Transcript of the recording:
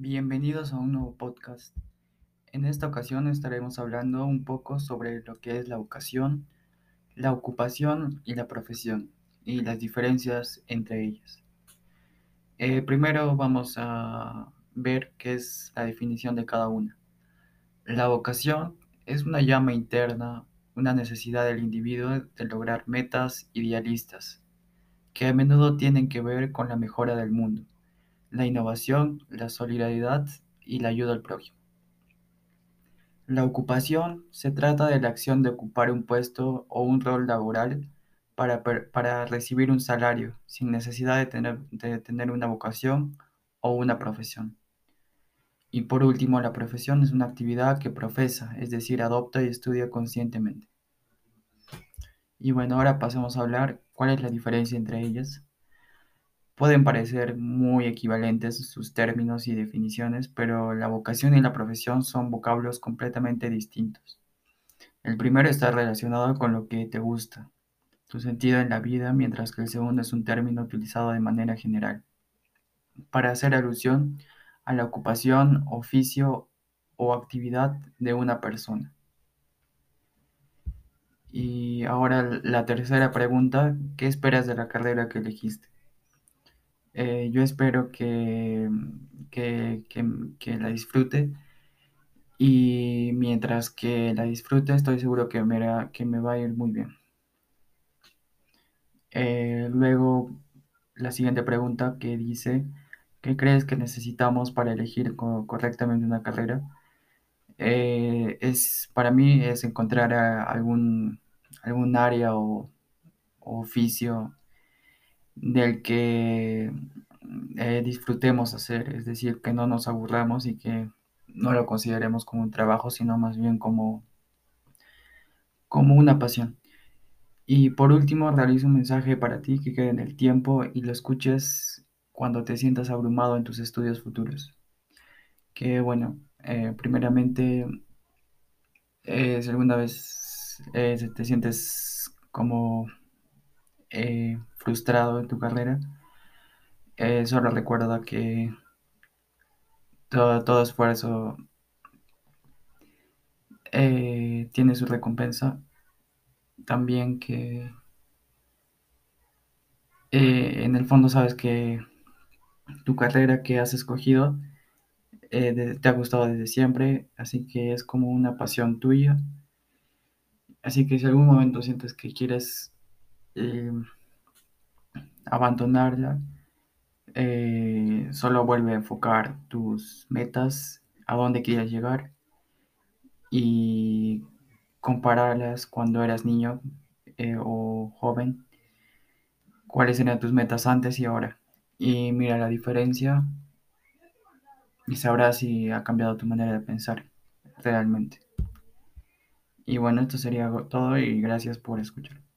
Bienvenidos a un nuevo podcast. En esta ocasión estaremos hablando un poco sobre lo que es la vocación, la ocupación y la profesión y las diferencias entre ellas. Eh, primero vamos a ver qué es la definición de cada una. La vocación es una llama interna, una necesidad del individuo de lograr metas idealistas que a menudo tienen que ver con la mejora del mundo la innovación, la solidaridad y la ayuda al prójimo. La ocupación se trata de la acción de ocupar un puesto o un rol laboral para, para recibir un salario sin necesidad de tener, de tener una vocación o una profesión. Y por último, la profesión es una actividad que profesa, es decir, adopta y estudia conscientemente. Y bueno, ahora pasemos a hablar cuál es la diferencia entre ellas. Pueden parecer muy equivalentes sus términos y definiciones, pero la vocación y la profesión son vocablos completamente distintos. El primero está relacionado con lo que te gusta, tu sentido en la vida, mientras que el segundo es un término utilizado de manera general, para hacer alusión a la ocupación, oficio o actividad de una persona. Y ahora la tercera pregunta, ¿qué esperas de la carrera que elegiste? Eh, yo espero que, que, la disfrute y mientras que la disfrute estoy seguro que me, que me va a ir muy bien. Eh, luego, la siguiente pregunta que dice, ¿qué crees que necesitamos para elegir correctamente una carrera? Eh, es, para mí es encontrar algún, algún área o oficio del que eh, disfrutemos hacer, es decir, que no nos aburramos y que no lo consideremos como un trabajo, sino más bien como, como una pasión. Y por último, realizo un mensaje para ti que quede en el tiempo y lo escuches cuando te sientas abrumado en tus estudios futuros. Que bueno, eh, primeramente, eh, alguna vez te sientes como frustrado en tu carrera, eh, solo recuerda que todo, esfuerzo eh, tiene su recompensa. También que eh, en el fondo sabes que tu carrera que has escogido te ha gustado desde siempre, así que es como una pasión tuya. Así que si algún momento sientes que quieres abandonarla, eh, solo vuelve a enfocar tus metas, a dónde quieres llegar y compararlas cuando eras niño eh, o joven, cuáles eran tus metas antes y ahora. Y mira la diferencia y sabrás si ha cambiado tu manera de pensar realmente. Y bueno, esto sería todo y gracias por escuchar.